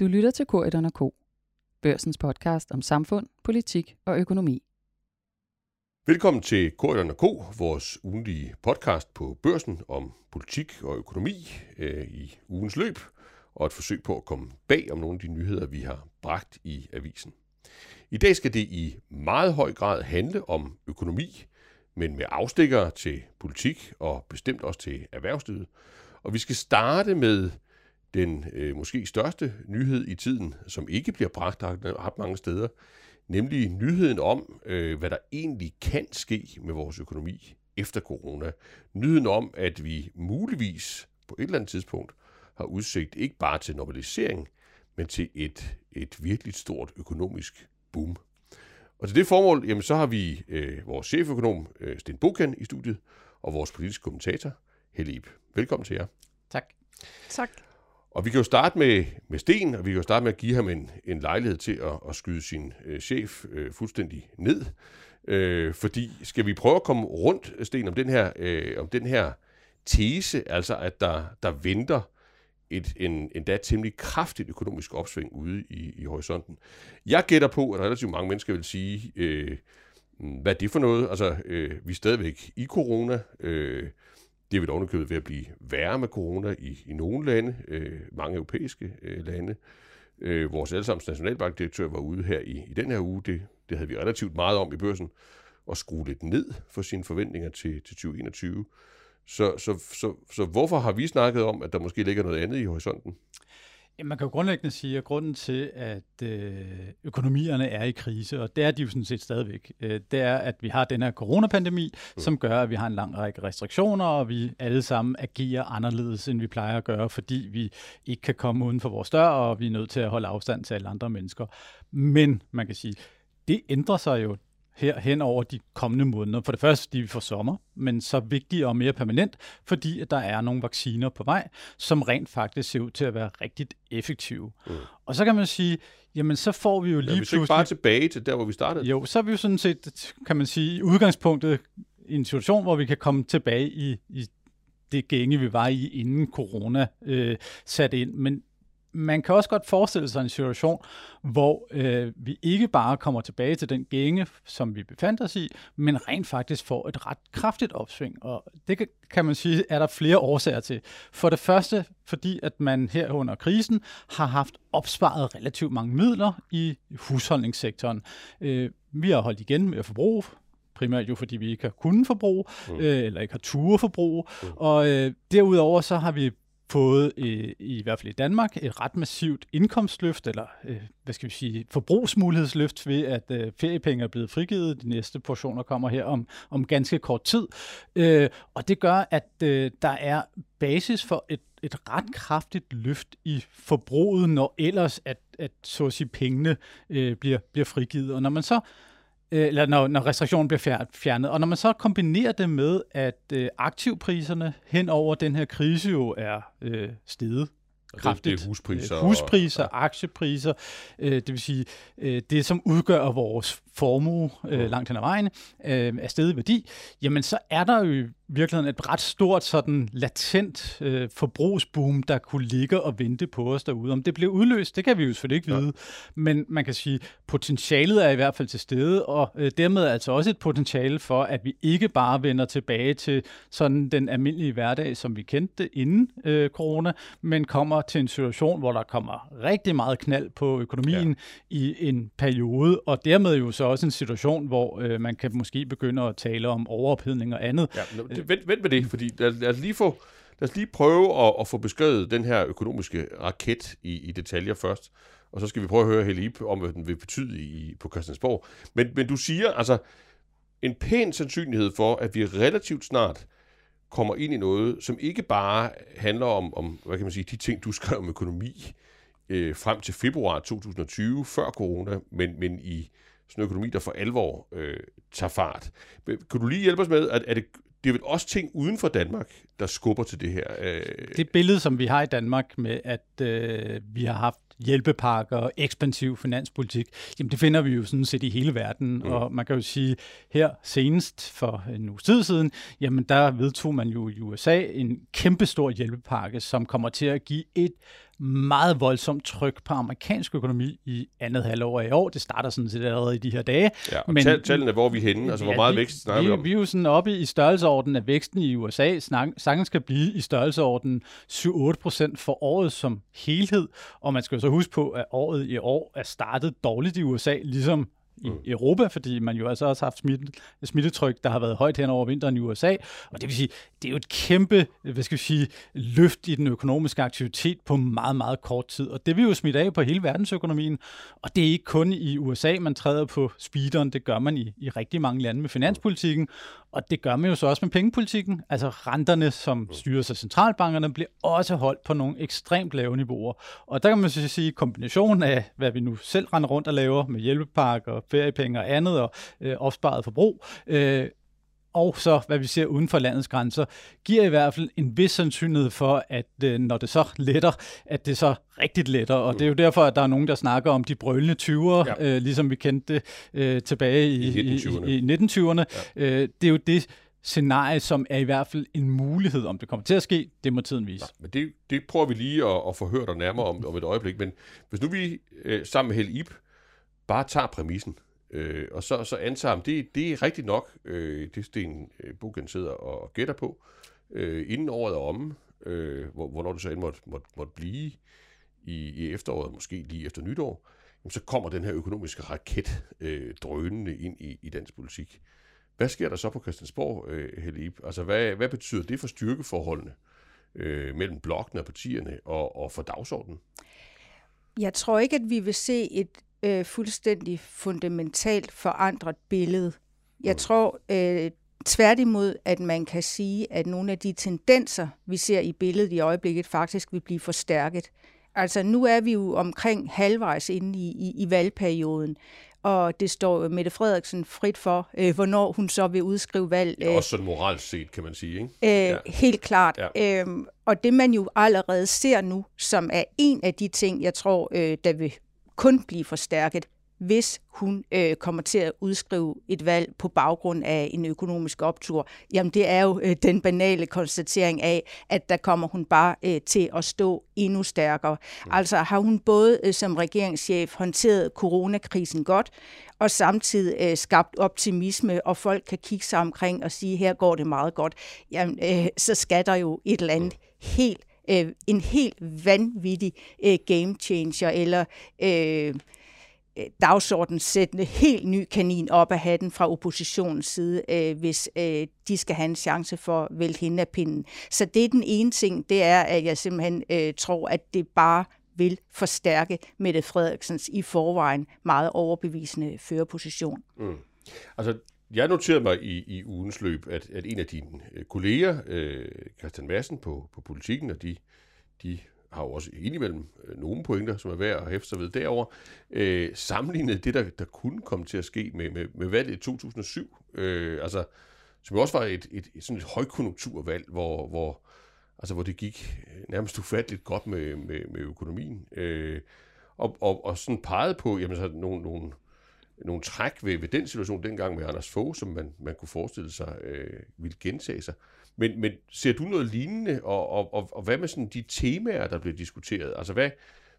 Du lytter til Korydon K. Børsens podcast om samfund, politik og økonomi. Velkommen til Korydon K, vores ugenlige podcast på børsen om politik og økonomi øh, i ugens løb, og et forsøg på at komme bag om nogle af de nyheder, vi har bragt i avisen. I dag skal det i meget høj grad handle om økonomi, men med afstikker til politik og bestemt også til erhvervslivet. Og vi skal starte med den øh, måske største nyhed i tiden, som ikke bliver bragt ret mange steder, nemlig nyheden om, øh, hvad der egentlig kan ske med vores økonomi efter corona. Nyheden om, at vi muligvis på et eller andet tidspunkt har udsigt ikke bare til normalisering, men til et, et virkelig stort økonomisk boom. Og til det formål, jamen, så har vi øh, vores cheføkonom øh, Sten Bokan i studiet, og vores politiske kommentator, Helle Ip. Velkommen til jer. Tak. Tak. Og vi kan jo starte med, med Sten, og vi kan jo starte med at give ham en, en lejlighed til at, at skyde sin øh, chef øh, fuldstændig ned. Øh, fordi skal vi prøve at komme rundt, Sten, om den her, øh, om den her tese, altså at der, der venter et en, endda temmelig kraftigt økonomisk opsving ude i, i horisonten. Jeg gætter på, at relativt mange mennesker vil sige, øh, hvad er det for noget? Altså, øh, vi er stadigvæk i corona. Øh, det er vel ovenikøbet ved at blive værre med corona i, i nogle lande, øh, mange europæiske øh, lande. Øh, vores allesammens nationalbankdirektør var ude her i, i den her uge, det, det havde vi relativt meget om i børsen, og skrue lidt ned for sine forventninger til, til 2021. Så, så, så, så hvorfor har vi snakket om, at der måske ligger noget andet i horisonten? Man kan jo grundlæggende sige, at grunden til, at øh, økonomierne er i krise, og det er de jo sådan set stadigvæk, øh, det er, at vi har den her coronapandemi, mm. som gør, at vi har en lang række restriktioner, og vi alle sammen agerer anderledes, end vi plejer at gøre, fordi vi ikke kan komme uden for vores dør, og vi er nødt til at holde afstand til alle andre mennesker. Men man kan sige, det ændrer sig jo her hen over de kommende måneder. For det første, fordi vi får sommer, men så vigtigere og mere permanent, fordi at der er nogle vacciner på vej, som rent faktisk ser ud til at være rigtig effektive. Mm. Og så kan man sige, jamen så får vi jo lige ja, vi pludselig... bare tilbage til der, hvor vi startede? Jo, så er vi jo sådan set, kan man sige, i udgangspunktet i en situation, hvor vi kan komme tilbage i, i det gænge, vi var i, inden corona øh, satte ind. Men man kan også godt forestille sig en situation, hvor øh, vi ikke bare kommer tilbage til den gænge, som vi befandt os i, men rent faktisk får et ret kraftigt opsving. Og det kan, kan man sige, er der flere årsager til. For det første, fordi at man her under krisen har haft opsparet relativt mange midler i husholdningssektoren. Øh, vi har holdt igen med at forbruge, primært jo fordi vi ikke har kunnet forbruge, mm. øh, eller ikke har ture forbruge. Mm. Og øh, derudover så har vi fået, i, i hvert fald i Danmark, et ret massivt indkomstløft, eller øh, hvad skal vi sige, forbrugsmulighedsløft ved, at øh, feriepenge er blevet frigivet. De næste portioner kommer her om, om ganske kort tid. Øh, og det gør, at øh, der er basis for et, et ret kraftigt løft i forbruget, når ellers at, at så at sige, pengene øh, bliver, bliver frigivet. Og når man så eller når, når restriktionen bliver fjernet. Og når man så kombinerer det med, at øh, aktivpriserne hen over den her krise jo er øh, steget kraftigt. Det er huspriser. Øh, huspriser, og, aktiepriser, øh, det vil sige øh, det, som udgør vores formue øh, langt hen ad vejen, øh, er stedet værdi, jamen så er der jo virkeligheden et ret stort sådan latent øh, forbrugsboom, der kunne ligge og vente på os derude. Om det bliver udløst, det kan vi jo selvfølgelig ikke vide, ja. men man kan sige, potentialet er i hvert fald til stede, og øh, dermed er altså også et potentiale for, at vi ikke bare vender tilbage til sådan den almindelige hverdag, som vi kendte inden øh, corona, men kommer til en situation, hvor der kommer rigtig meget knald på økonomien ja. i en periode, og dermed jo så også en situation, hvor øh, man kan måske begynde at tale om overophedning og andet. Ja, det, vent, vent med det, fordi lad, lad, os lige få, lad os lige prøve at, at få beskrevet den her økonomiske raket i, i detaljer først. Og så skal vi prøve at høre Helip om, hvad den vil betyde i, på Christiansborg. Men, men du siger altså, en pæn sandsynlighed for, at vi relativt snart kommer ind i noget, som ikke bare handler om, om hvad kan man sige, de ting, du skrev om økonomi øh, frem til februar 2020, før corona, men, men i sådan en økonomi, der for alvor øh, tager fart. Kan du lige hjælpe os med, at er det, det er vel også ting uden for Danmark, der skubber til det her? Øh... Det billede, som vi har i Danmark med, at øh, vi har haft hjælpepakker og ekspansiv finanspolitik, jamen det finder vi jo sådan set i hele verden. Mm. Og man kan jo sige, her senest for en uge tid siden, jamen der vedtog man jo i USA en kæmpestor hjælpepakke, som kommer til at give et meget voldsomt tryk på amerikansk økonomi i andet halvår af år. Det starter sådan set allerede i de her dage. Ja, og men, tallene, hvor er vi henne? Altså, hvor meget vi, vækst snakker vi, vi om? Vi er jo sådan oppe i størrelseorden af væksten i USA. Sagtens skal blive i størrelseorden 7-8 procent for året som helhed. Og man skal jo så huske på, at året i år er startet dårligt i USA, ligesom i mm. Europa, fordi man jo altså også har haft smitte, smittetryk, der har været højt hen over vinteren i USA. Og det vil sige, det er jo et kæmpe hvad skal vi sige, løft i den økonomiske aktivitet på meget, meget kort tid. Og det vil jo smitte af på hele verdensøkonomien. Og det er ikke kun i USA, man træder på speederen. Det gør man i, i rigtig mange lande med finanspolitikken. Og det gør man jo så også med pengepolitikken. Altså renterne, som mm. styres af centralbankerne, bliver også holdt på nogle ekstremt lave niveauer. Og der kan man så sige, kombinationen af, hvad vi nu selv render rundt og laver med hjælpepakker, feriepenge og andet, og øh, opsparet forbrug, øh, og så hvad vi ser uden for landets grænser, giver i hvert fald en vis sandsynlighed for, at øh, når det så letter, at det så rigtigt letter. Og mm. det er jo derfor, at der er nogen, der snakker om de brølende 20'ere, ja. øh, ligesom vi kendte det øh, tilbage i, I 1920'erne. I, i 1920'erne. Ja. Øh, det er jo det scenarie, som er i hvert fald en mulighed. Om det kommer til at ske, det må tiden vise. Ja, men det, det prøver vi lige at, at få hørt dig nærmere om, om et øjeblik. Men hvis nu vi øh, sammen med Helle Ip bare tager præmissen, Øh, og så, så antager han, det, det er rigtigt nok, øh, det Sten øh, sidder og gætter på, øh, inden året er omme, øh, hvor, hvornår det så end måtte, måtte, måtte blive i, i efteråret, måske lige efter nytår, jamen, så kommer den her økonomiske raket øh, drønende ind i, i dansk politik. Hvad sker der så på Christiansborg, øh, Helib? Altså, hvad, hvad betyder det for styrkeforholdene øh, mellem blokkene og partierne og, og for dagsordenen? Jeg tror ikke, at vi vil se et øh, fuldstændig fundamentalt forandret billede. Jeg mm. tror øh, tværtimod, at man kan sige, at nogle af de tendenser, vi ser i billedet i øjeblikket, faktisk vil blive forstærket. Altså nu er vi jo omkring halvvejs inde i, i, i valgperioden, og det står Mette Frederiksen frit for, øh, hvornår hun så vil udskrive valg. Øh, også sådan moralt set, kan man sige. Ikke? Øh, ja. Helt klart. Ja. Øhm, og det man jo allerede ser nu, som er en af de ting, jeg tror, øh, der vil kun blive forstærket, hvis hun øh, kommer til at udskrive et valg på baggrund af en økonomisk optur. Jamen det er jo øh, den banale konstatering af, at der kommer hun bare øh, til at stå endnu stærkere. Altså har hun både øh, som regeringschef håndteret coronakrisen godt, og samtidig øh, skabt optimisme, og folk kan kigge sig omkring og sige, her går det meget godt, jamen øh, så skal der jo et eller andet helt øh, en helt vanvittig øh, game changer, eller øh, øh sættende helt ny kanin op af hatten fra oppositionens side, øh, hvis øh, de skal have en chance for at vælte hende af pinden. Så det er den ene ting, det er, at jeg simpelthen øh, tror, at det bare vil forstærke Mette Frederiksens i forvejen meget overbevisende førerposition. Mm. Altså, jeg noterede mig i, i ugens løb, at, at en af dine øh, kolleger, øh, Christian Madsen på, på politikken, og de, de har jo også indimellem øh, nogle pointer, som er værd at hæfte sig ved derover øh, sammenlignede det, der, der kunne komme til at ske med, med, med valget i 2007. Øh, altså, som jo også var et, et, et, sådan et højkonjunkturvalg, hvor, hvor, altså, hvor det gik øh, nærmest ufatteligt godt med, med, med økonomien. Øh, og, og, og sådan pegede på jamen, så nogle, nogle, nogle træk ved, ved den situation dengang med Anders Fogh, som man, man kunne forestille sig øh, ville gentage sig. Men, men ser du noget lignende, og, og, og, og hvad med sådan de temaer, der bliver diskuteret? Altså hvad,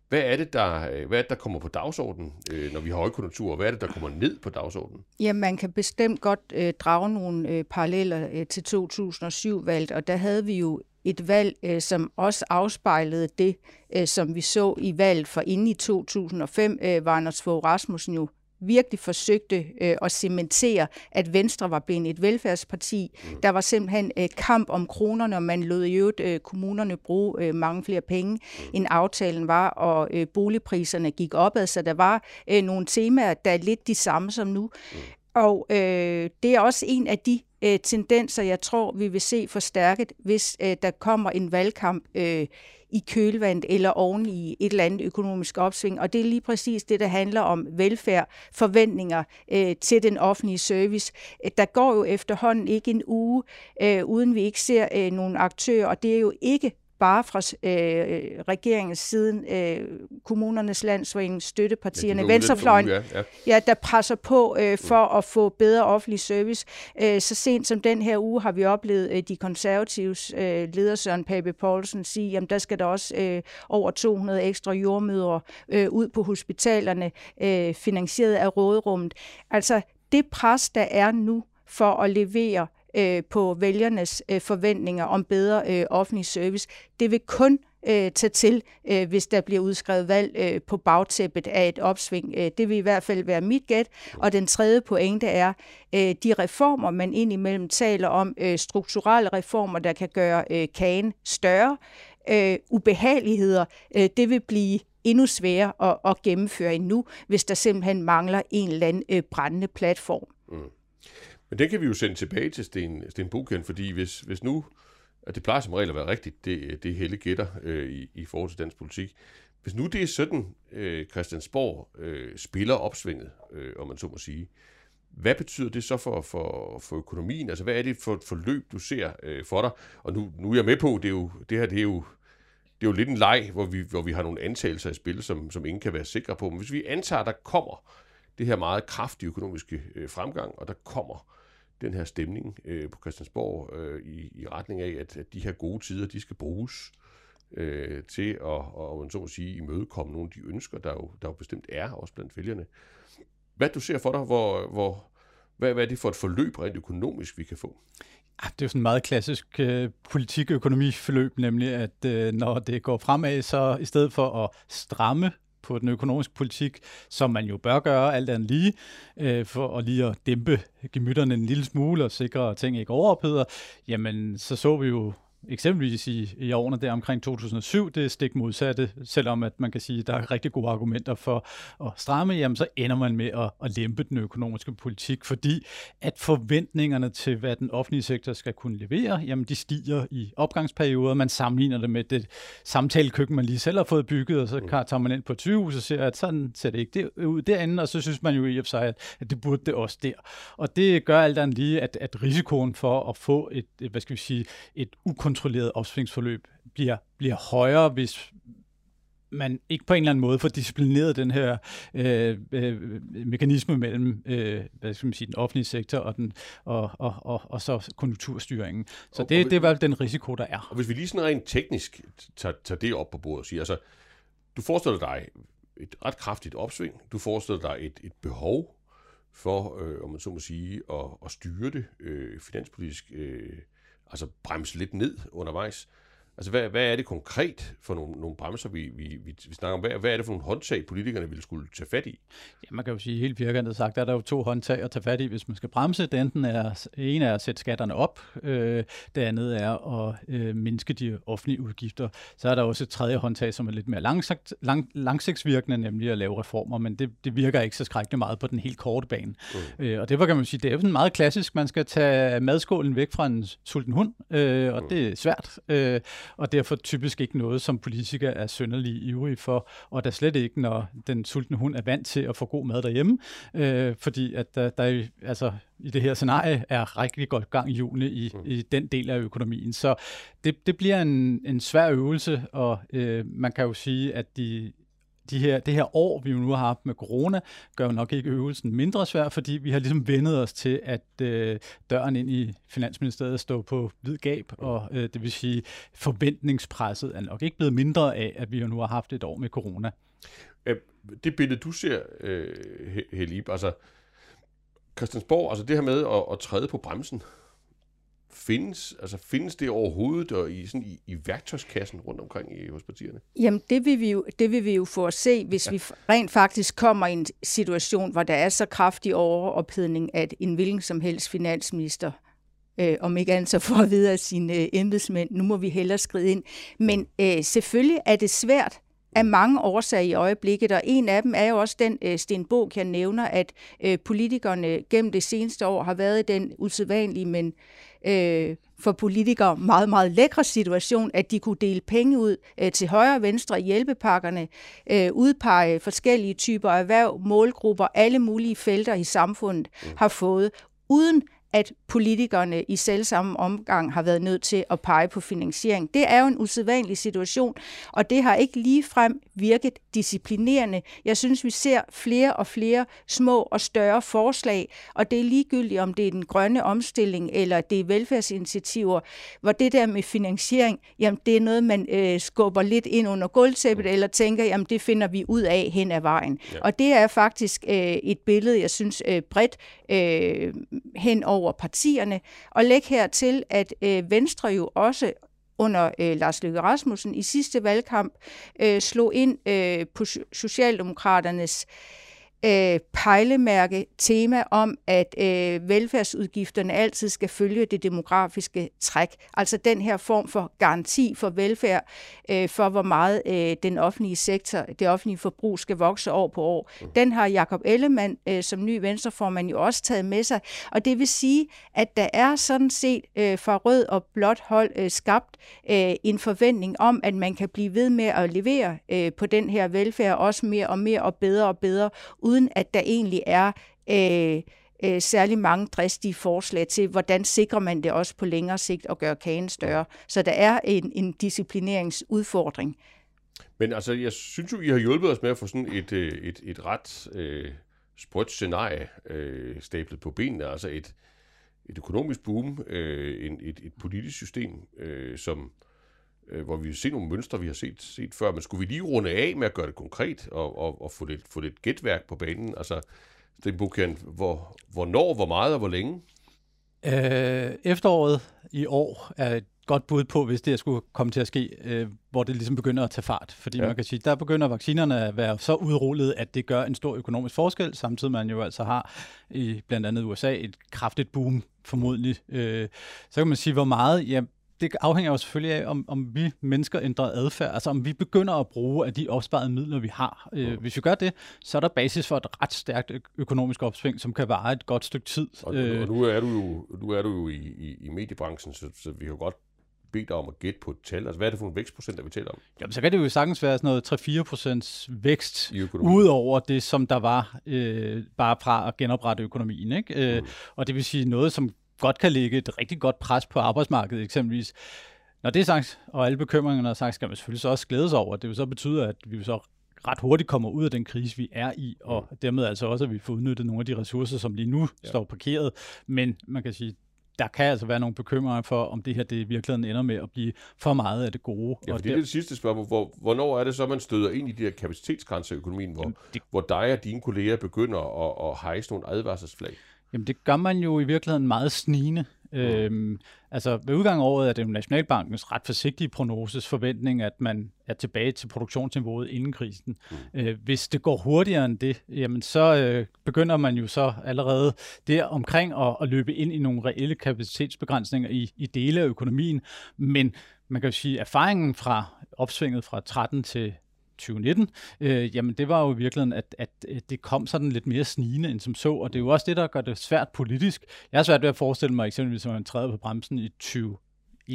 hvad er det, der, øh, hvad er det, der kommer på dagsordenen, øh, når vi har højkonjunktur, og hvad er det, der kommer ned på dagsordenen? Ja, man kan bestemt godt øh, drage nogle øh, paralleller øh, til 2007-valget, og der havde vi jo et valg, øh, som også afspejlede det, øh, som vi så i valget for inden i 2005, øh, var Anders Fogh Rasmussen jo virkelig forsøgte øh, at cementere, at Venstre var blevet et velfærdsparti. Mm. Der var simpelthen øh, kamp om kronerne, og man lod i øvrigt øh, kommunerne bruge øh, mange flere penge, mm. end aftalen var, og øh, boligpriserne gik opad, så der var øh, nogle temaer, der er lidt de samme som nu. Mm. Og øh, det er også en af de øh, tendenser, jeg tror, vi vil se forstærket, hvis øh, der kommer en valgkamp øh, i kølvandet eller oven i et eller andet økonomisk opsving. Og det er lige præcis det, der handler om velfærd, forventninger øh, til den offentlige service. Der går jo efterhånden ikke en uge, øh, uden vi ikke ser øh, nogle aktører, og det er jo ikke bare fra øh, regeringens siden, øh, kommunernes landsforening, støttepartierne, ja, venstrefløjen, ja, ja. ja, der presser på øh, for mm. at få bedre offentlig service. Øh, så sent som den her uge har vi oplevet øh, de konservatives øh, leder Søren Pape Poulsen sige, at der skal der også øh, over 200 ekstra jordmødre øh, ud på hospitalerne, øh, finansieret af råderummet. Altså det pres, der er nu for at levere øh, på vælgernes øh, forventninger om bedre øh, offentlig service, det vil kun øh, tage til, øh, hvis der bliver udskrevet valg øh, på bagtæppet af et opsving. Øh, det vil i hvert fald være mit gæt. Og den tredje pointe er, øh, de reformer, man indimellem taler om, øh, strukturelle reformer, der kan gøre øh, kagen større, øh, ubehageligheder, øh, det vil blive endnu sværere at, at gennemføre endnu, hvis der simpelthen mangler en eller anden øh, brændende platform. Mm. Men det kan vi jo sende tilbage til Sten, Sten Buken, fordi hvis, hvis nu, at det plejer som regel at være rigtigt, det, det hele gætter øh, i, i forhold til dansk politik, hvis nu det er sådan, øh, Christiansborg øh, spiller opsvinget, øh, om man så må sige, hvad betyder det så for, for, for økonomien? Altså, hvad er det for et forløb, du ser øh, for dig? Og nu, nu er jeg med på, det, er jo, det her det er jo, det er jo lidt en leg, hvor vi, hvor vi har nogle antagelser i spil, som, som ingen kan være sikre på. Men hvis vi antager, at der kommer det her meget kraftige økonomiske øh, fremgang, og der kommer den her stemning øh, på Christiansborg øh, i, i retning af, at, at de her gode tider, de skal bruges øh, til at, og, man så at sige, imødekomme nogle af de ønsker, der jo, der jo bestemt er, også blandt vælgerne. Hvad du ser for dig, hvor, hvor, hvad, hvad er det for et forløb rent økonomisk, vi kan få? Det er jo sådan en meget klassisk øh, politik-økonomi-forløb, nemlig at øh, når det går fremad, så i stedet for at stramme på den økonomiske politik, som man jo bør gøre alt andet lige, øh, for at lige at dæmpe gemytterne en lille smule og sikre, at ting ikke overopheder, jamen så så vi jo eksempelvis i, i årene der omkring 2007, det er stik modsatte, selvom at man kan sige, at der er rigtig gode argumenter for at stramme, jamen så ender man med at, at lempe den økonomiske politik, fordi at forventningerne til, hvad den offentlige sektor skal kunne levere, jamen de stiger i opgangsperioder, man sammenligner det med det samtalekøkken, man lige selv har fået bygget, og så mm. tager man ind på et sygehus og ser, at sådan ser det ikke ud derinde, og så synes man jo i og for sig, at, det burde det også der. Og det gør alt andet lige, at, at risikoen for at få et, et hvad skal vi sige, et ukon kontrolleret opsvingsforløb bliver, bliver højere, hvis man ikke på en eller anden måde får disciplineret den her øh, øh, mekanisme mellem øh, hvad skal man sige, den offentlige sektor og, den, og, og, og, og så konjunkturstyringen. Så det, det er vel den risiko, der er. Og hvis vi lige sådan rent teknisk tager, tager det op på bordet og siger, altså, du forestiller dig et ret kraftigt opsving, du forestiller dig et, et behov for, øh, om man så må sige, at, at styre det øh, finanspolitisk øh, altså bremse lidt ned undervejs. Altså, hvad, hvad er det konkret for nogle, nogle bremser, vi, vi, vi, vi snakker om? Hvad, hvad er det for nogle håndtag, politikerne ville skulle tage fat i? Ja, man kan jo sige helt firkantet sagt, der er der jo to håndtag at tage fat i, hvis man skal bremse. Det enten er, en er at sætte skatterne op, øh, det andet er at øh, mindske de offentlige udgifter. Så er der også et tredje håndtag, som er lidt mere langsigt, lang, langsigtsvirkende, nemlig at lave reformer, men det, det virker ikke så skrækkende meget på den helt korte bane. Mm. Øh, og det var, kan man sige, det er sådan meget klassisk, man skal tage madskålen væk fra en sulten hund, øh, og mm. det er svært. Øh, og derfor typisk ikke noget, som politikere er sønderlig ivrige for, og der slet ikke, når den sultne hund er vant til at få god mad derhjemme, øh, fordi at der, der altså, i det her scenarie er rigtig godt gang i julene i, mm. i den del af økonomien. Så det, det bliver en, en svær øvelse, og øh, man kan jo sige, at de de her, det her år, vi jo nu har haft med corona, gør jo nok ikke øvelsen mindre svær, fordi vi har ligesom vendet os til, at øh, døren ind i Finansministeriet står på hvid gab, og øh, det vil sige, forventningspresset er nok ikke blevet mindre af, at vi jo nu har haft et år med corona. Øh, det billede, du ser, øh, Helib, altså Christiansborg, altså det her med at, at træde på bremsen, findes, altså findes det overhovedet og i, sådan i, i værktøjskassen rundt omkring i, hos partierne? Jamen, det vil, vi jo, det vil vi jo få at se, hvis ja. vi rent faktisk kommer i en situation, hvor der er så kraftig overophedning, at en hvilken som helst finansminister øh, om ikke andet så for at vide af sine øh, embedsmænd, nu må vi hellere skride ind. Men øh, selvfølgelig er det svært af mange årsager i øjeblikket, og en af dem er jo også den, øh, Sten Bog kan nævner, at øh, politikerne gennem det seneste år har været i den usædvanlige, men øh, for politikere meget, meget lækre situation, at de kunne dele penge ud øh, til højre og venstre i hjælpepakkerne, øh, udpege forskellige typer erhverv, målgrupper, alle mulige felter i samfundet mm. har fået, uden at politikerne i selvsamme omgang har været nødt til at pege på finansiering. Det er jo en usædvanlig situation, og det har ikke lige frem virket disciplinerende. Jeg synes, vi ser flere og flere små og større forslag, og det er ligegyldigt, om det er den grønne omstilling eller det er velfærdsinitiativer, hvor det der med finansiering, jamen det er noget, man øh, skubber lidt ind under gulvtæppet, eller tænker, jamen det finder vi ud af hen ad vejen. Ja. Og det er faktisk øh, et billede, jeg synes øh, bredt øh, hen over partierne. Og læg hertil, at øh, Venstre jo også under øh, Lars Løkke Rasmussen i sidste valgkamp øh, slog ind øh, på Socialdemokraternes øh, øh, pejlemærke tema om, at øh, velfærdsudgifterne altid skal følge det demografiske træk. Altså den her form for garanti for velfærd, øh, for hvor meget øh, den offentlige sektor, det offentlige forbrug skal vokse år på år. Den har Jakob Ellemann øh, som ny venstreformand jo også taget med sig. Og det vil sige, at der er sådan set øh, fra rød og blåt hold øh, skabt øh, en forventning om, at man kan blive ved med at levere øh, på den her velfærd, også mere og mere og bedre og bedre, uden at der egentlig er øh, øh, særlig mange dristige forslag til, hvordan sikrer man det også på længere sigt og gøre kagen større. Så der er en, en disciplineringsudfordring. Men altså, jeg synes jo, I har hjulpet os med at få sådan et, øh, et, et ret øh, sprødt scenarie øh, stablet på benene. Altså et, et økonomisk boom, øh, en, et, et politisk system, øh, som øh, hvor vi ser nogle mønstre, vi har set, set før. Men skulle vi lige runde af med at gøre det konkret og, og, og få, lidt, få lidt gætværk på banen? Altså, Sten Bukian, hvor, hvornår, hvor meget og hvor længe? Øh, efteråret i år er et godt bud på, hvis det skulle komme til at ske, øh, hvor det ligesom begynder at tage fart. Fordi ja. man kan sige, der begynder vaccinerne at være så udrullet, at det gør en stor økonomisk forskel, samtidig man jo altså har i blandt andet USA et kraftigt boom formodentlig. Øh, så kan man sige, hvor meget, ja, det afhænger jo selvfølgelig af, om, om vi mennesker ændrer adfærd, altså om vi begynder at bruge af de opsparede midler, vi har. Øh, hvis vi gør det, så er der basis for et ret stærkt økonomisk opsving, som kan vare et godt stykke tid. Og, øh, og nu er du jo, nu er du jo i, i, i mediebranchen, så, så vi kan godt bede dig om at gætte på et tal. Altså, hvad er det for en vækstprocent, der vi taler om? Jamen, så kan det jo sagtens være sådan noget 3-4 procents vækst, ud over det, som der var øh, bare fra at genoprette økonomien. Ikke? Øh, mm. Og det vil sige noget, som godt kan lægge et rigtig godt pres på arbejdsmarkedet eksempelvis. Når det er sagt, og alle bekymringerne er sagt, skal man selvfølgelig så også glæde sig over. Det vil så betyde, at vi så ret hurtigt kommer ud af den krise, vi er i, og mm. dermed altså også, at vi får udnyttet nogle af de ressourcer, som lige nu ja. står parkeret. Men man kan sige, der kan altså være nogle bekymringer for, om det her det i virkeligheden ender med at blive for meget af det gode. Ja, og det er det sidste spørgsmål. Hvor, hvornår er det så, man støder ind i de her kapacitetsgrænser i økonomien, hvor, det... hvor dig og dine kolleger begynder at, at hejse nogle advarselsflag? Jamen det gør man jo i virkeligheden meget snigende. Mm. Øhm, altså ved udgangen af året er det jo Nationalbankens ret forsigtige prognoses forventning, at man er tilbage til produktionsniveauet inden krisen. Mm. Øh, hvis det går hurtigere end det, jamen så øh, begynder man jo så allerede der omkring at, at løbe ind i nogle reelle kapacitetsbegrænsninger i, i dele af økonomien. Men man kan jo sige, at erfaringen fra opsvinget fra 13 til 2019, øh, jamen det var jo i virkeligheden, at, at, det kom sådan lidt mere snigende end som så, og det er jo også det, der gør det svært politisk. Jeg har svært ved at forestille mig eksempelvis, at man træder på bremsen i 20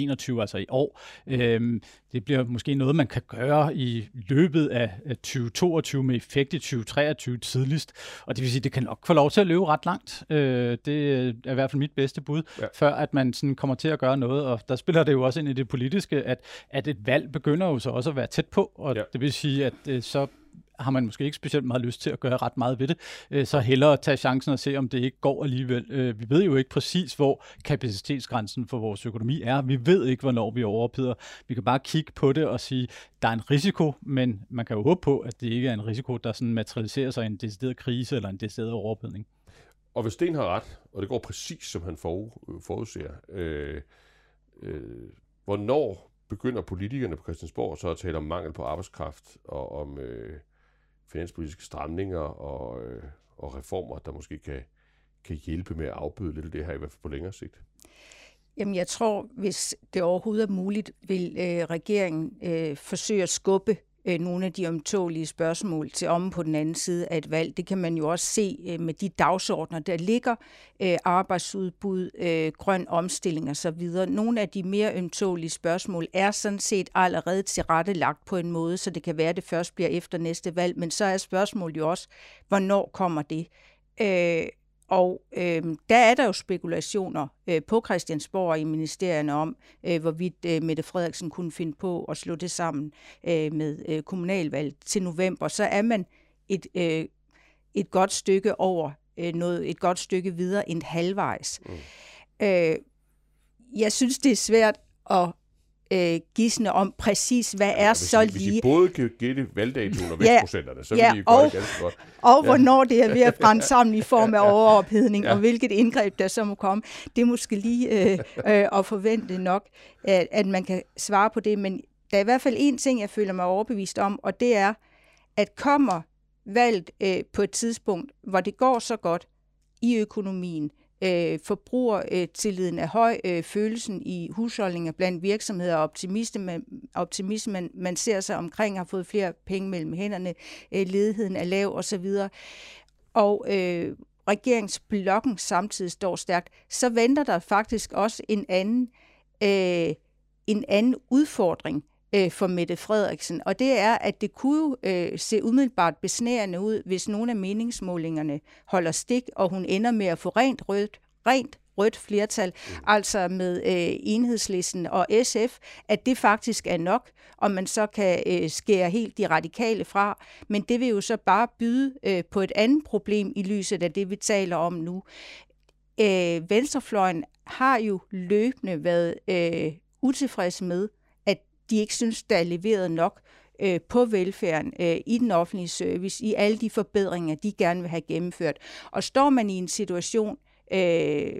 21, altså i år. Øhm, det bliver måske noget, man kan gøre i løbet af 2022 med effekt i 2023 tidligst. Og det vil sige, det kan nok få lov til at løbe ret langt. Øh, det er i hvert fald mit bedste bud, ja. før at man sådan kommer til at gøre noget. Og der spiller det jo også ind i det politiske, at, at et valg begynder jo så også at være tæt på. Og ja. det vil sige, at øh, så har man måske ikke specielt meget lyst til at gøre ret meget ved det, øh, så hellere tage chancen og se, om det ikke går alligevel. Øh, vi ved jo ikke præcis, hvor kapacitetsgrænsen for vores økonomi er. Vi ved ikke, hvornår vi overopheder. Vi kan bare kigge på det og sige, der er en risiko, men man kan jo håbe på, at det ikke er en risiko, der sådan materialiserer sig i en decideret krise eller en decideret overophedning. Og hvis Sten har ret, og det går præcis som han forudser, øh, øh, hvornår begynder politikerne på Christiansborg så at tale om mangel på arbejdskraft og om øh, finanspolitiske stramninger og, øh, og reformer, der måske kan, kan hjælpe med at afbøde lidt af det her, i hvert fald på længere sigt? Jamen, jeg tror, hvis det overhovedet er muligt, vil øh, regeringen øh, forsøge at skubbe øh, nogle af de omtålige spørgsmål til om på den anden side af et valg. Det kan man jo også se øh, med de dagsordner, der ligger, øh, arbejdsudbud, øh, grøn omstilling osv. Nogle af de mere ømtålige spørgsmål er sådan set allerede tilrettelagt på en måde, så det kan være, at det først bliver efter næste valg, men så er spørgsmålet jo også, hvornår kommer det? Øh, og øh, der er der jo spekulationer øh, på Christiansborg og i ministerierne om, øh, hvorvidt øh, Mette Frederiksen kunne finde på at slå det sammen øh, med øh, kommunalvalg til november. Så er man et, øh, et godt stykke over øh, noget, et godt stykke videre end halvvejs. Mm. Øh, jeg synes, det er svært at øh, gisne om præcis, hvad ja, er hvis så I, lige... Hvis I både kan gætte valgdatoen og Ja, vækstprocenterne, så ja, vil I gøre og- det ganske godt. Og hvornår det er ved at brænde sammen i form af overophedning, Ja. ja. og hvilket indgreb der så må komme. Det er måske lige øh, øh, at forvente nok, at, at man kan svare på det. Men der er i hvert fald en ting, jeg føler mig overbevist om, og det er, at kommer valget øh, på et tidspunkt, hvor det går så godt i økonomien, øh, forbrugertilliden er høj, øh, følelsen i husholdninger blandt virksomheder og optimisme, man, optimisme man, man ser sig omkring, har fået flere penge mellem hænderne, øh, ledigheden er lav osv., og øh, regeringsblokken samtidig står stærkt, så venter der faktisk også en anden, øh, en anden udfordring øh, for Mette Frederiksen, og det er, at det kunne jo øh, se umiddelbart besnærende ud, hvis nogle af meningsmålingerne holder stik, og hun ender med at få rent rødt, rent rødt flertal, mm. altså med øh, enhedslisten og SF, at det faktisk er nok, og man så kan øh, skære helt de radikale fra. Men det vil jo så bare byde øh, på et andet problem i lyset af det, vi taler om nu. Øh, venstrefløjen har jo løbende været øh, utilfredse med, at de ikke synes, der er leveret nok øh, på velfærden, øh, i den offentlige service, i alle de forbedringer, de gerne vil have gennemført. Og står man i en situation øh,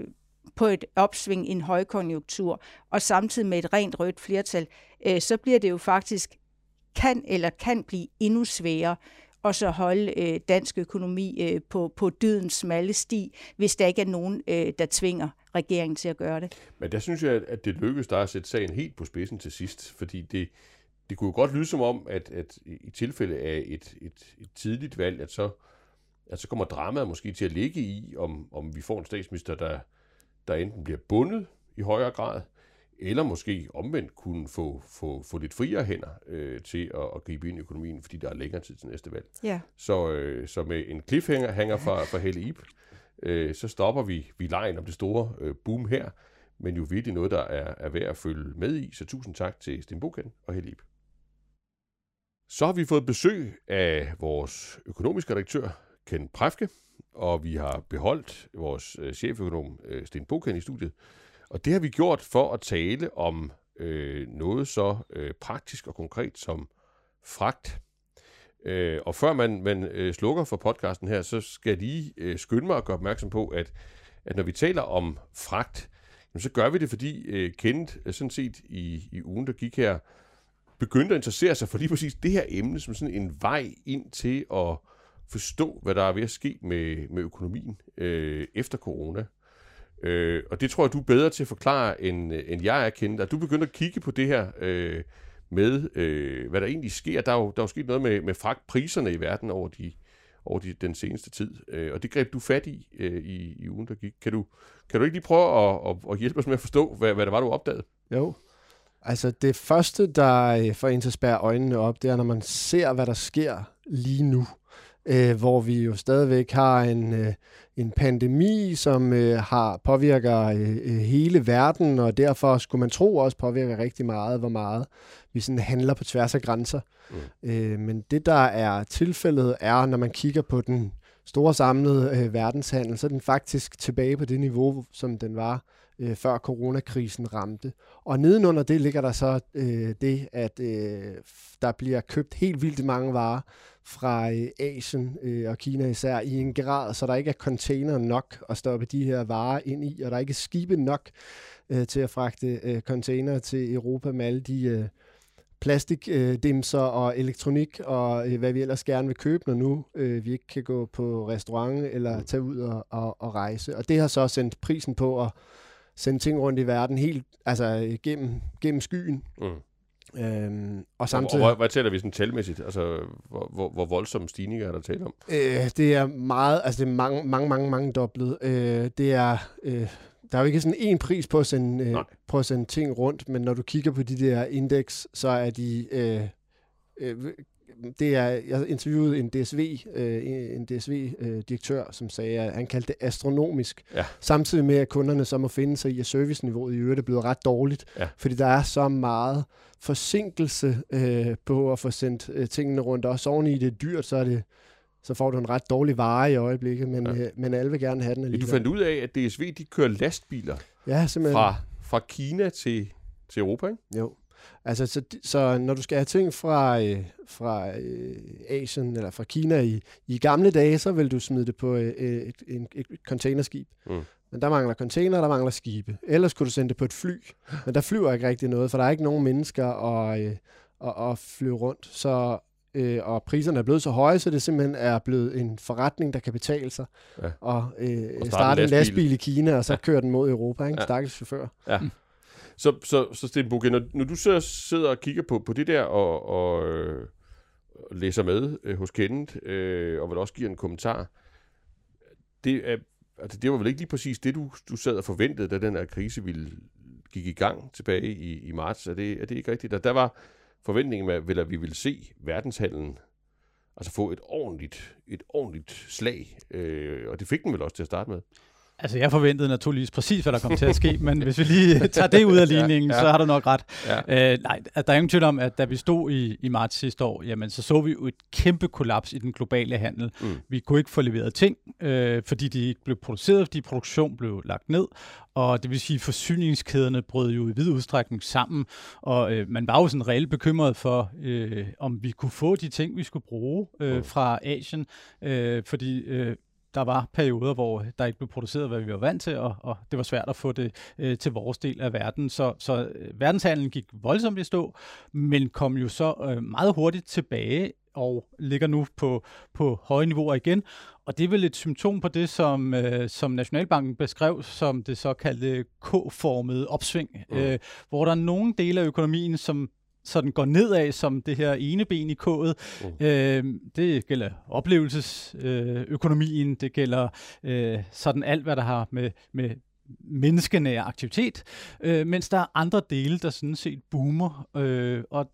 på et opsving i en højkonjunktur, og samtidig med et rent rødt flertal, øh, så bliver det jo faktisk kan eller kan blive endnu sværere og så holde øh, dansk økonomi øh, på, på dydens smalle sti, hvis der ikke er nogen, øh, der tvinger regeringen til at gøre det. Men der synes jeg, at det lykkedes dig at sætte sagen helt på spidsen til sidst, fordi det, det kunne jo godt lyde som om, at, at i tilfælde af et, et, et tidligt valg, at så, at så kommer dramaet måske til at ligge i, om, om vi får en statsminister, der, der enten bliver bundet i højere grad, eller måske omvendt kunne få, få, få lidt friere hænder øh, til at, at gribe ind i økonomien, fordi der er længere tid til næste valg. Ja. Så, øh, så med en cliffhanger hænger fra, fra Helle Ip, øh, så stopper vi, vi lejen om det store øh, boom her, men jo virkelig noget, der er, er værd at følge med i. Så tusind tak til Sten Buchen og Helib. Så har vi fået besøg af vores økonomiske redaktør, Ken Præfke, og vi har beholdt vores øh, cheføkonom, øh, Sten Buchen, i studiet. Og det har vi gjort for at tale om øh, noget så øh, praktisk og konkret som fragt. Øh, og før man, man øh, slukker for podcasten her, så skal jeg lige øh, skynde mig at gøre opmærksom på, at, at når vi taler om fragt, jamen, så gør vi det, fordi øh, Kenneth øh, sådan set i, i ugen, der gik her, begyndte at interessere sig for lige præcis det her emne, som sådan en vej ind til at forstå, hvad der er ved at ske med, med økonomien øh, efter corona. Øh, og det tror jeg, du er bedre til at forklare, end, øh, end jeg er kendt. Og du begynder at kigge på det her øh, med, øh, hvad der egentlig sker. Der er jo, der er jo sket noget med, med fragtpriserne i verden over, de, over de, den seneste tid. Øh, og det greb du fat i, øh, i i ugen, der gik. Kan du, kan du ikke lige prøve at, at, at hjælpe os med at forstå, hvad, hvad det var, du opdagede? Jo. Altså det første, der øh, får en til at spære øjnene op, det er, når man ser, hvad der sker lige nu. Øh, hvor vi jo stadigvæk har en, øh, en pandemi, som øh, har påvirker øh, øh hele verden, og derfor skulle man tro også påvirker rigtig meget, hvor meget vi sådan handler på tværs af grænser. Mm. Øh, men det, der er tilfældet, er, når man kigger på den store samlede øh, verdenshandel, så er den faktisk tilbage på det niveau, som den var øh, før coronakrisen ramte. Og nedenunder det ligger der så øh, det, at øh, der bliver købt helt vildt mange varer fra øh, Asien øh, og Kina især i en grad, så der ikke er container nok at stoppe de her varer ind i, og der er ikke skibe nok øh, til at fragte øh, container til Europa med alle de øh, plastikdimser øh, og elektronik og øh, hvad vi ellers gerne vil købe, når nu øh, vi ikke kan gå på restaurant eller tage ud og, og, og rejse. Og det har så sendt prisen på at sende ting rundt i verden helt altså gennem, gennem skyen. Mm. Øhm, og samtidig... og, og hvad taler vi sådan talmæssigt? Altså, hvor, hvor, hvor voldsomme stigninger er der tale om? Øh, det er meget, altså det er mange, mange, mange, mange doblet. Øh, det er, øh, der er jo ikke sådan en pris på at, sende, øh, på at sende ting rundt, men når du kigger på de der indeks, så er de øh, øh, det er, jeg interviewede en DSV, øh, en DSV-direktør, øh, som sagde, at han kaldte det astronomisk. Ja. Samtidig med, at kunderne så må finde sig i, at serviceniveauet i øvrigt er blevet ret dårligt. Ja. Fordi der er så meget forsinkelse øh, på at få sendt øh, tingene rundt. Også oven i det dyrt, så er det så får du en ret dårlig vare i øjeblikket, men, ja. øh, men alle vil gerne have den alligevel. Du fandt ud af, at DSV de kører lastbiler ja, simpelthen. fra, fra Kina til, til Europa, ikke? Jo. Altså, så, så når du skal have ting fra, øh, fra øh, Asien eller fra Kina i, i gamle dage, så vil du smide det på øh, et, et, et containerskib. Mm. Men der mangler container, der mangler skibe. Ellers kunne du sende det på et fly. Men der flyver ikke rigtig noget, for der er ikke nogen mennesker at, øh, at, at flyve rundt. Så øh, og priserne er blevet så høje, så det simpelthen er blevet en forretning, der kan betale sig. Ja. Og, øh, og starte, starte en lastbil i Kina, og så ja. køre den mod Europa. Ikke? Ja. Stakkels chauffør. Ja. Så, så, så Sten Bukke, når, når du så sidder og kigger på, på det der, og, og øh, læser med øh, hos Kenneth, øh, og vil også give en kommentar, det, er, altså, det var vel ikke lige præcis det, du, du sad og forventede, da den her krise ville gik i gang tilbage i, i marts. Er det, er det ikke rigtigt? Og der var forventningen med, at vi ville se verdenshandlen altså få et ordentligt, et ordentligt slag, øh, og det fik den vel også til at starte med. Altså, jeg forventede naturligvis præcis, hvad der kom til at ske, men hvis vi lige tager det ud af ligningen, ja, ja. så har du nok ret. Ja. Øh, nej, der er ingen tvivl om, at da vi stod i, i marts sidste år, jamen, så så vi jo et kæmpe kollaps i den globale handel. Mm. Vi kunne ikke få leveret ting, øh, fordi de ikke blev produceret, fordi produktion blev lagt ned, og det vil sige, at forsyningskæderne brød jo i vid udstrækning sammen, og øh, man var jo sådan reelt bekymret for, øh, om vi kunne få de ting, vi skulle bruge øh, mm. fra Asien, øh, fordi øh, der var perioder, hvor der ikke blev produceret, hvad vi var vant til, og, og det var svært at få det øh, til vores del af verden. Så, så øh, verdenshandlen gik voldsomt i stå, men kom jo så øh, meget hurtigt tilbage og ligger nu på, på høje niveauer igen. Og det er vel et symptom på det, som, øh, som Nationalbanken beskrev som det såkaldte K-formede opsving, mm. øh, hvor der er nogle dele af økonomien, som sådan går nedad som det her ene ben i kået. Uh. Øh, det gælder oplevelsesøkonomien, øh, det gælder øh, sådan alt, hvad der har med, med menneskenær aktivitet, øh, mens der er andre dele, der sådan set boomer, øh, og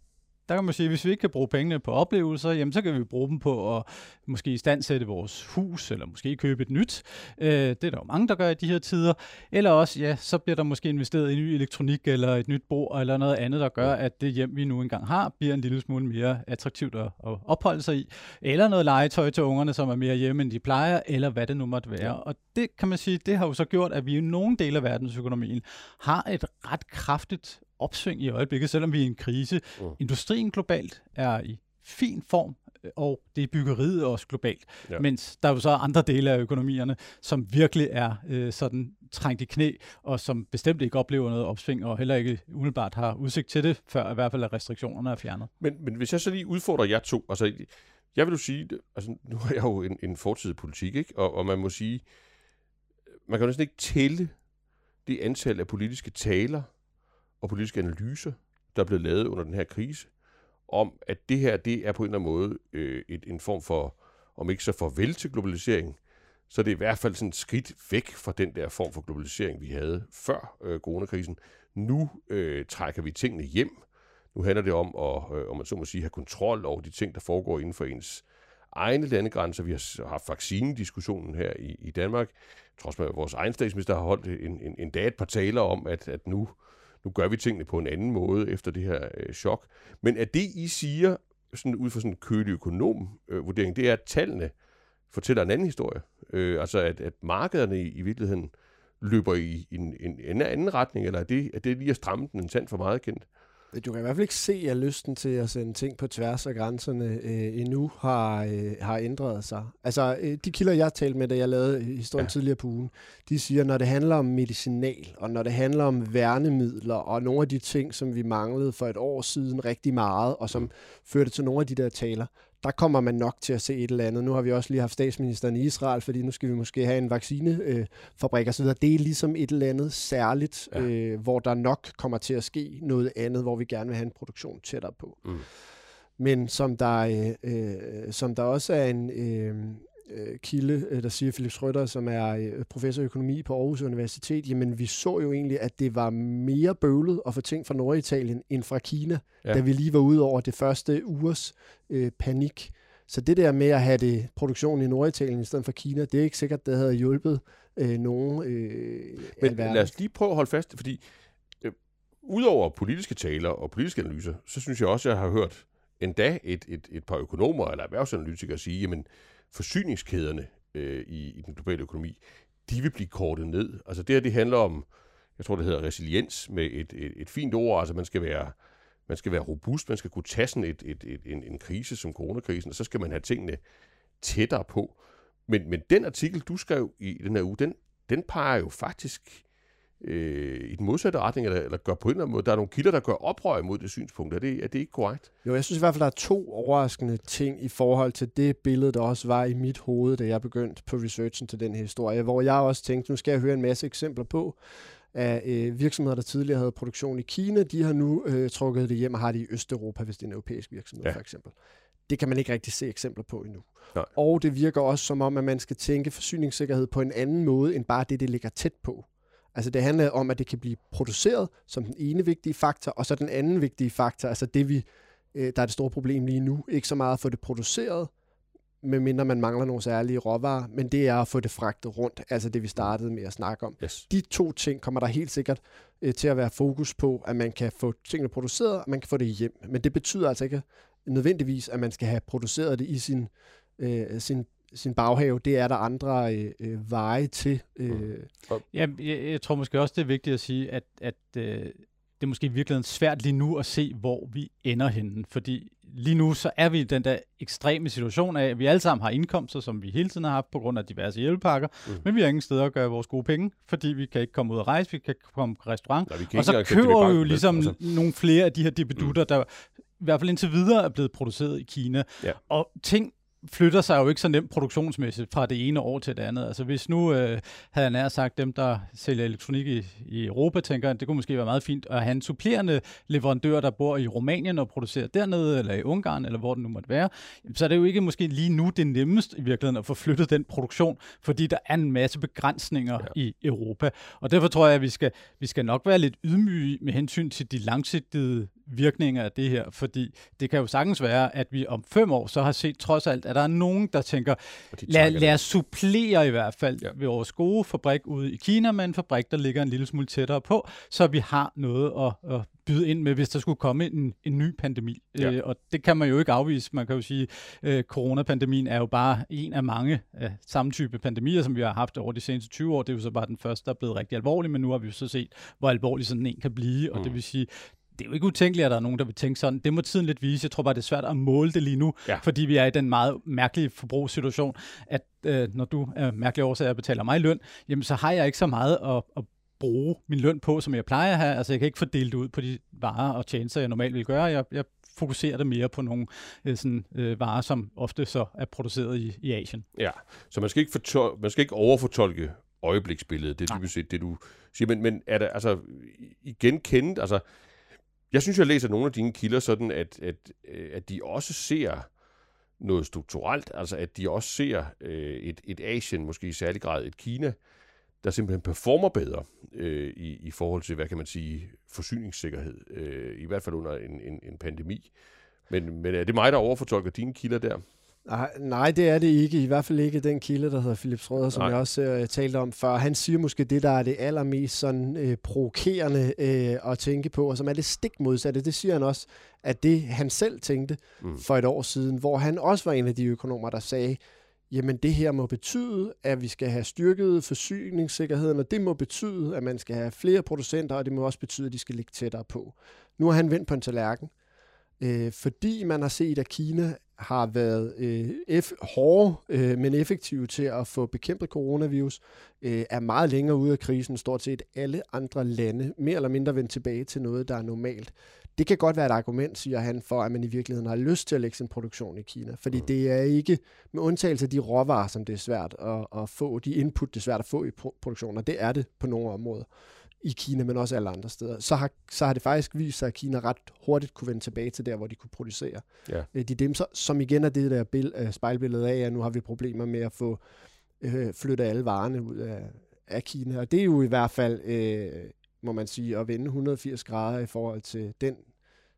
der kan man sige, at hvis vi ikke kan bruge pengene på oplevelser, jamen så kan vi bruge dem på at måske istandsætte vores hus, eller måske købe et nyt. Øh, det er der jo mange, der gør i de her tider. Eller også, ja, så bliver der måske investeret i ny elektronik, eller et nyt bord, eller noget andet, der gør, at det hjem, vi nu engang har, bliver en lille smule mere attraktivt at, at opholde sig i. Eller noget legetøj til ungerne, som er mere hjemme, end de plejer, eller hvad det nu måtte være. Og det kan man sige, det har jo så gjort, at vi i nogle dele af verdensøkonomien har et ret kraftigt opsving i øjeblikket, selvom vi er i en krise. Mm. Industrien globalt er i fin form, og det er byggeriet også globalt. Ja. Mens der er jo så andre dele af økonomierne, som virkelig er øh, sådan trængt i knæ, og som bestemt ikke oplever noget opsving, og heller ikke umiddelbart har udsigt til det, før i hvert fald at restriktionerne er fjernet. Men, men hvis jeg så lige udfordrer jer to, altså jeg vil jo sige, altså nu har jeg jo en, en fortid politik, ikke? Og, og man må sige, man kan jo næsten ikke tælle det antal af politiske taler, og politiske analyser, der er blevet lavet under den her krise, om at det her, det er på en eller anden måde øh, et, en form for, om ikke så farvel til globalisering, så det er i hvert fald sådan et skridt væk fra den der form for globalisering, vi havde før øh, coronakrisen. Nu øh, trækker vi tingene hjem. Nu handler det om at, øh, om man så må sige, have kontrol over de ting, der foregår inden for ens egne landegrænser. Vi har haft vaccinediskussionen her i, i Danmark. Trods med, at vores egen statsminister har holdt en, en, en dag et par taler om, at, at nu nu gør vi tingene på en anden måde efter det her øh, chok. Men er det, I siger, sådan ud fra sådan en kølig økonom øh, vurdering, det er, at tallene fortæller en anden historie. Øh, altså, at, at markederne i, i virkeligheden løber i en, en, en anden retning, eller er det, er det lige at stramme den en tand for meget kendt? Du kan i hvert fald ikke se, at lysten til at sende ting på tværs af grænserne øh, endnu har, øh, har ændret sig. Altså, øh, de kilder, jeg talte med, da jeg lavede historien ja. tidligere på ugen, de siger, når det handler om medicinal, og når det handler om værnemidler, og nogle af de ting, som vi manglede for et år siden rigtig meget, og som førte til nogle af de der taler, der kommer man nok til at se et eller andet. Nu har vi også lige haft statsministeren i Israel, fordi nu skal vi måske have en vaccinefabrik øh, osv. Det er ligesom et eller andet særligt, ja. øh, hvor der nok kommer til at ske noget andet, hvor vi gerne vil have en produktion tættere på. Mm. Men som der, øh, øh, som der også er en, øh, øh, kilde, øh, der siger Philip Schrøder, som er øh, professor i økonomi på Aarhus Universitet, jamen vi så jo egentlig, at det var mere bøvlet at få ting fra Norditalien end fra Kina, ja. da vi lige var ude over det første ugers øh, panik. Så det der med at have det produktion i Norditalien i stedet for Kina, det er ikke sikkert, det havde hjulpet øh, nogen øh, Men lad os lige prøve at holde fast, fordi øh, udover politiske taler og politiske analyser, så synes jeg også, at jeg har hørt endda et, et, et par økonomer eller erhvervsanalytikere sige, jamen forsyningskæderne øh, i, i den globale økonomi, de vil blive kortet ned. Altså det her, det handler om, jeg tror det hedder resiliens med et, et, et fint ord, altså man skal være man skal være robust, man skal kunne tage sådan et, et, et, en, en krise som coronakrisen, og så skal man have tingene tættere på. Men, men den artikel, du skrev i den her uge, den, den peger jo faktisk øh, i den modsatte retning, eller, eller gør på en eller anden måde. Der er nogle kilder, der gør oprør imod det synspunkt. Er det, er det ikke korrekt? Jo, jeg synes i hvert fald, der er to overraskende ting i forhold til det billede, der også var i mit hoved, da jeg begyndte på researchen til den her historie, hvor jeg også tænkte, nu skal jeg høre en masse eksempler på, af øh, virksomheder, der tidligere havde produktion i Kina, de har nu øh, trukket det hjem og har det i Østeuropa, hvis det er en europæisk virksomhed ja. for eksempel. Det kan man ikke rigtig se eksempler på endnu. Nej. Og det virker også som om, at man skal tænke forsyningssikkerhed på en anden måde, end bare det, det ligger tæt på. Altså det handler om, at det kan blive produceret som den ene vigtige faktor, og så den anden vigtige faktor, altså det vi, øh, der er det store problem lige nu, ikke så meget at få det produceret, medmindre man mangler nogle særlige råvarer, men det er at få det fragtet rundt, altså det vi startede med at snakke om. Yes. De to ting kommer der helt sikkert øh, til at være fokus på, at man kan få tingene produceret, og man kan få det hjem. Men det betyder altså ikke nødvendigvis, at man skal have produceret det i sin, øh, sin sin baghave, det er der andre øh, øh, veje til. Øh. Ja, jeg, jeg tror måske også, det er vigtigt at sige, at, at øh, det er måske i virkeligheden svært lige nu at se, hvor vi ender henne. Fordi lige nu så er vi i den der ekstreme situation af, at vi alle sammen har indkomster, som vi hele tiden har haft på grund af diverse hjælpepakker, mm. men vi har ingen steder at gøre vores gode penge, fordi vi kan ikke komme ud og rejse, vi kan ikke komme på restaurant. Nej, og så køber vi jo ligesom altså. nogle flere af de her debedutter, mm. der i hvert fald indtil videre er blevet produceret i Kina. Ja. Og ting flytter sig jo ikke så nemt produktionsmæssigt fra det ene år til det andet. Altså hvis nu øh, havde jeg nær sagt dem, der sælger elektronik i, i Europa, tænker at det kunne måske være meget fint at have en supplerende leverandør, der bor i Rumænien og producerer dernede, eller i Ungarn, eller hvor det nu måtte være. Så er det jo ikke måske lige nu det nemmeste i virkeligheden at få flyttet den produktion, fordi der er en masse begrænsninger ja. i Europa. Og derfor tror jeg, at vi skal, vi skal nok være lidt ydmyge med hensyn til de langsigtede virkninger af det her, fordi det kan jo sagtens være, at vi om fem år så har set trods alt, at der er nogen, der tænker, de lad, lad os supplere i hvert fald ja. ved vores gode fabrik ude i Kina med en fabrik, der ligger en lille smule tættere på, så vi har noget at, at byde ind med, hvis der skulle komme en, en ny pandemi. Ja. Øh, og det kan man jo ikke afvise. Man kan jo sige, at øh, coronapandemien er jo bare en af mange af samme type pandemier, som vi har haft over de seneste 20 år. Det er jo så bare den første, der er blevet rigtig alvorlig, men nu har vi jo så set, hvor alvorlig sådan en kan blive. Og mm. det vil sige, det er jo ikke utænkeligt, at der er nogen, der vil tænke sådan. Det må tiden lidt vise. Jeg tror bare, det er svært at måle det lige nu, ja. fordi vi er i den meget mærkelige forbrugssituation, at øh, når du er mærkelig årsager betaler mig løn, jamen så har jeg ikke så meget at, at bruge min løn på, som jeg plejer at have. Altså jeg kan ikke fordele det ud på de varer og tjenester, jeg normalt vil gøre. Jeg, jeg fokuserer det mere på nogle øh, sådan, øh, varer, som ofte så er produceret i, i Asien. Ja, så man skal ikke, fortol- man skal ikke overfortolke øjebliksbilledet. Det er dybest set det, du siger. Men, men er der altså igen kendt, altså jeg synes, jeg læser nogle af dine kilder sådan, at, at, øh, at de også ser noget strukturelt, altså at de også ser øh, et, et Asien, måske i særlig grad et Kina, der simpelthen performer bedre øh, i, i forhold til, hvad kan man sige, forsyningssikkerhed, øh, i hvert fald under en, en, en pandemi. Men, men er det mig, der overfortolker dine kilder der? Nej, nej, det er det ikke. I hvert fald ikke den kilde, der hedder Philip Schrøder, som nej. jeg også uh, talte om før. Han siger måske det, der er det allermest sådan, uh, provokerende uh, at tænke på, og som er det stik modsatte. Det siger han også, at det han selv tænkte mm. for et år siden, hvor han også var en af de økonomer, der sagde, jamen det her må betyde, at vi skal have styrket forsyningssikkerheden, og det må betyde, at man skal have flere producenter, og det må også betyde, at de skal ligge tættere på. Nu har han vendt på en tallerken, øh, fordi man har set, at Kina har været øh, F- hårde, øh, men effektive til at få bekæmpet coronavirus, øh, er meget længere ude af krisen. Stort set alle andre lande mere eller mindre vendt tilbage til noget, der er normalt. Det kan godt være et argument, siger han, for at man i virkeligheden har lyst til at lægge sin produktion i Kina. Fordi mm. det er ikke, med undtagelse af de råvarer, som det er svært at, at få, de input, det er svært at få i produktionen, og det er det på nogle områder i Kina, men også alle andre steder, så har, så har det faktisk vist sig, at Kina ret hurtigt kunne vende tilbage til der, hvor de kunne producere Ja. øh, de dimser, som igen er det der bill, øh, spejlbillede af, at nu har vi problemer med at få øh, flyttet alle varerne ud af, af Kina. Og det er jo i hvert fald, øh, må man sige, at vende 180 grader i forhold til den,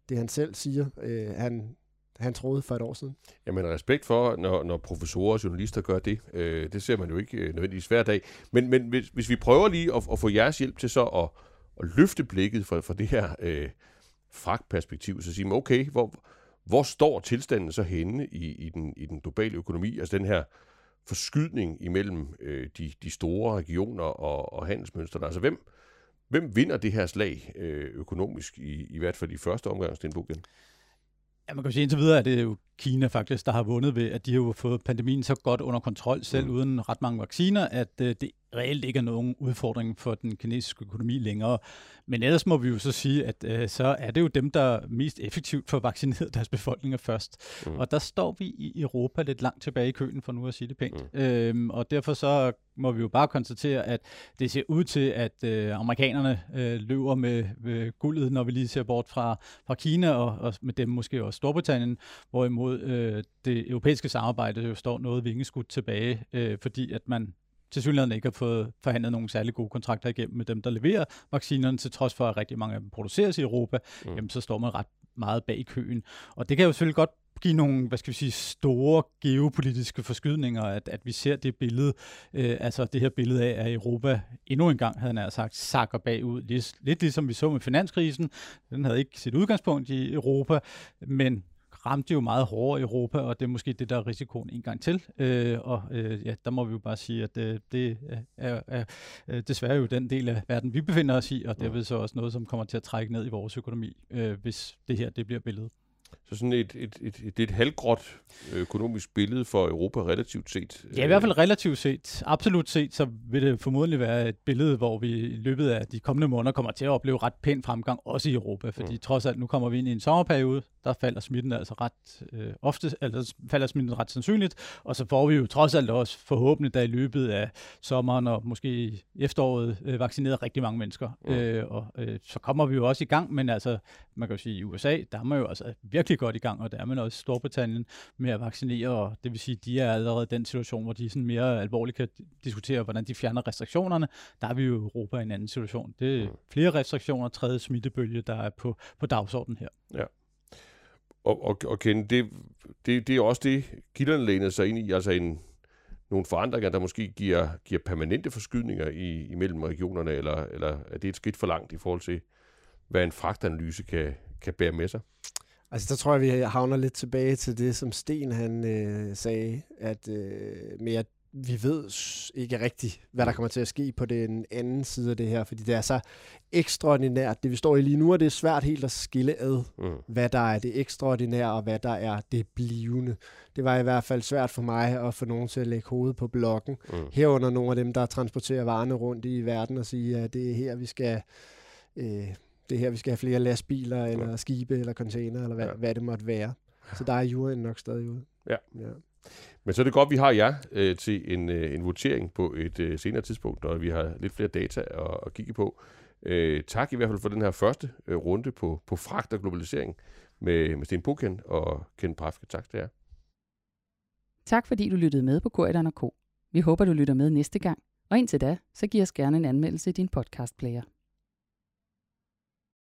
det han selv siger, øh, han, han troede for et år siden. Jamen respekt for, når, når professorer og journalister gør det. Øh, det ser man jo ikke øh, nødvendigvis hver dag. Men, men hvis, hvis vi prøver lige at, at få jeres hjælp til så at, at løfte blikket for, for det her øh, fragtperspektiv, så siger man, okay, hvor, hvor står tilstanden så henne i, i, den, i den globale økonomi? Altså den her forskydning imellem øh, de, de store regioner og, og handelsmønster. Altså hvem, hvem vinder det her slag øh, økonomisk, i, i hvert fald i første omgang, Stenbogen? Ja, man kan jo sige indtil videre, at det er jo Kina faktisk, der har vundet ved, at de har jo fået pandemien så godt under kontrol, selv Mm. mm. uden ret mange vacciner, at øh, det reelt ikke er nogen udfordring for den kinesiske økonomi længere. Men ellers må vi jo så sige, at øh, så er det jo dem, der mest effektivt får vaccineret deres befolkninger først. Mm. Og der står vi i Europa lidt langt tilbage i køen, for nu at sige det pænt. Mm. Øhm, og derfor så må vi jo bare konstatere, at det ser ud til, at øh, amerikanerne øh, løber med, med guldet, når vi lige ser bort fra, fra Kina, og, og med dem måske også Storbritannien, hvorimod øh, det europæiske samarbejde jo står noget vingeskudt tilbage, øh, fordi at man til synligheden ikke har fået forhandlet nogle særlig gode kontrakter igennem med dem, der leverer vaccinerne, til trods for, at rigtig mange af dem produceres i Europa, Mm. jamen, så står man ret meget bag i køen. Og det kan jo selvfølgelig godt give nogle, hvad skal vi sige, store geopolitiske forskydninger, at, at vi ser det billede, øh, altså det her billede af, at Europa endnu en gang, havde han sagt, sakker bagud. Lidt, lidt ligesom vi så med finanskrisen. Den havde ikke sit udgangspunkt i Europa, men ramte jo meget hårdere i Europa, og det er måske det, der er risikoen en gang til. Øh, og øh, ja, der må vi jo bare sige, at øh, det er, er, er øh, desværre jo den del af verden, vi befinder os i, og derved så også noget, som kommer til at trække ned i vores økonomi, øh, hvis det her det bliver billedet. Så sådan et, et, et, et, et halvgråt økonomisk billede for Europa relativt set. Ja, i hvert fald relativt set. Absolut set, så vil det formodentlig være et billede, hvor vi i løbet af de kommende måneder kommer til at opleve ret pæn fremgang, også i Europa. Fordi Mm. trods alt, nu kommer vi ind i en sommerperiode, der falder smitten altså ret øh, ofte, altså falder smitten ret sandsynligt, og så får vi jo trods alt også forhåbentlig, der i løbet af sommeren og måske efteråret øh, vaccineret rigtig mange mennesker. Mm. Øh, og øh, så kommer vi jo også i gang, men altså, man kan jo sige, i USA, der er man jo altså virkelig godt i gang, og der er man også i Storbritannien med at vaccinere, og det vil sige, de er allerede i den situation, hvor de sådan mere alvorligt kan diskutere, hvordan de fjerner restriktionerne. Der er vi jo i Europa i en anden situation. Det er Mm. flere restriktioner, tredje smittebølge, der er på, på dagsordenen her. Og, og, og Ken, det, det, det er også det, kilderne læner sig ind i, altså en, nogle forandringer, der måske giver, giver permanente forskydninger i, imellem regionerne, eller, eller er det et skridt for langt i forhold til, hvad en fragtanalyse kan, kan bære med sig? Altså, der tror jeg, vi havner lidt tilbage til det, som Sten han øh, sagde, at øh, med at vi ved ikke rigtigt, hvad der kommer til at ske på den anden side af det her, fordi det er så ekstraordinært. Det vi står i lige nu, og det er svært helt at skille ad, Mm. hvad der er det ekstraordinære, og hvad der er det blivende. Det var i hvert fald svært for mig at få nogen til at lægge hovedet på blokken. Mm. Herunder nogle af dem, der transporterer varerne rundt i verden og sige, at det er her, vi skal... Øh, det er her, vi skal have flere lastbiler, eller skibe, eller container, eller hvad, Ja. ja. hvad det måtte være. Så der er juryen nok stadig ude. Ja. ja. Men så er det godt, at vi har jer øh, til en, øh, en votering på et øh, senere tidspunkt, når vi har lidt flere data at, at kigge på. Øh, tak i hvert fald for den her første øh, runde på, på fragt og globalisering med, med Sten Buken og Ken Prafke. Tak til jer. Tak fordi du lyttede med på Korridoren K. Vi håber, du lytter med næste gang. Og indtil da, så giv os gerne en anmeldelse i din podcastplayer.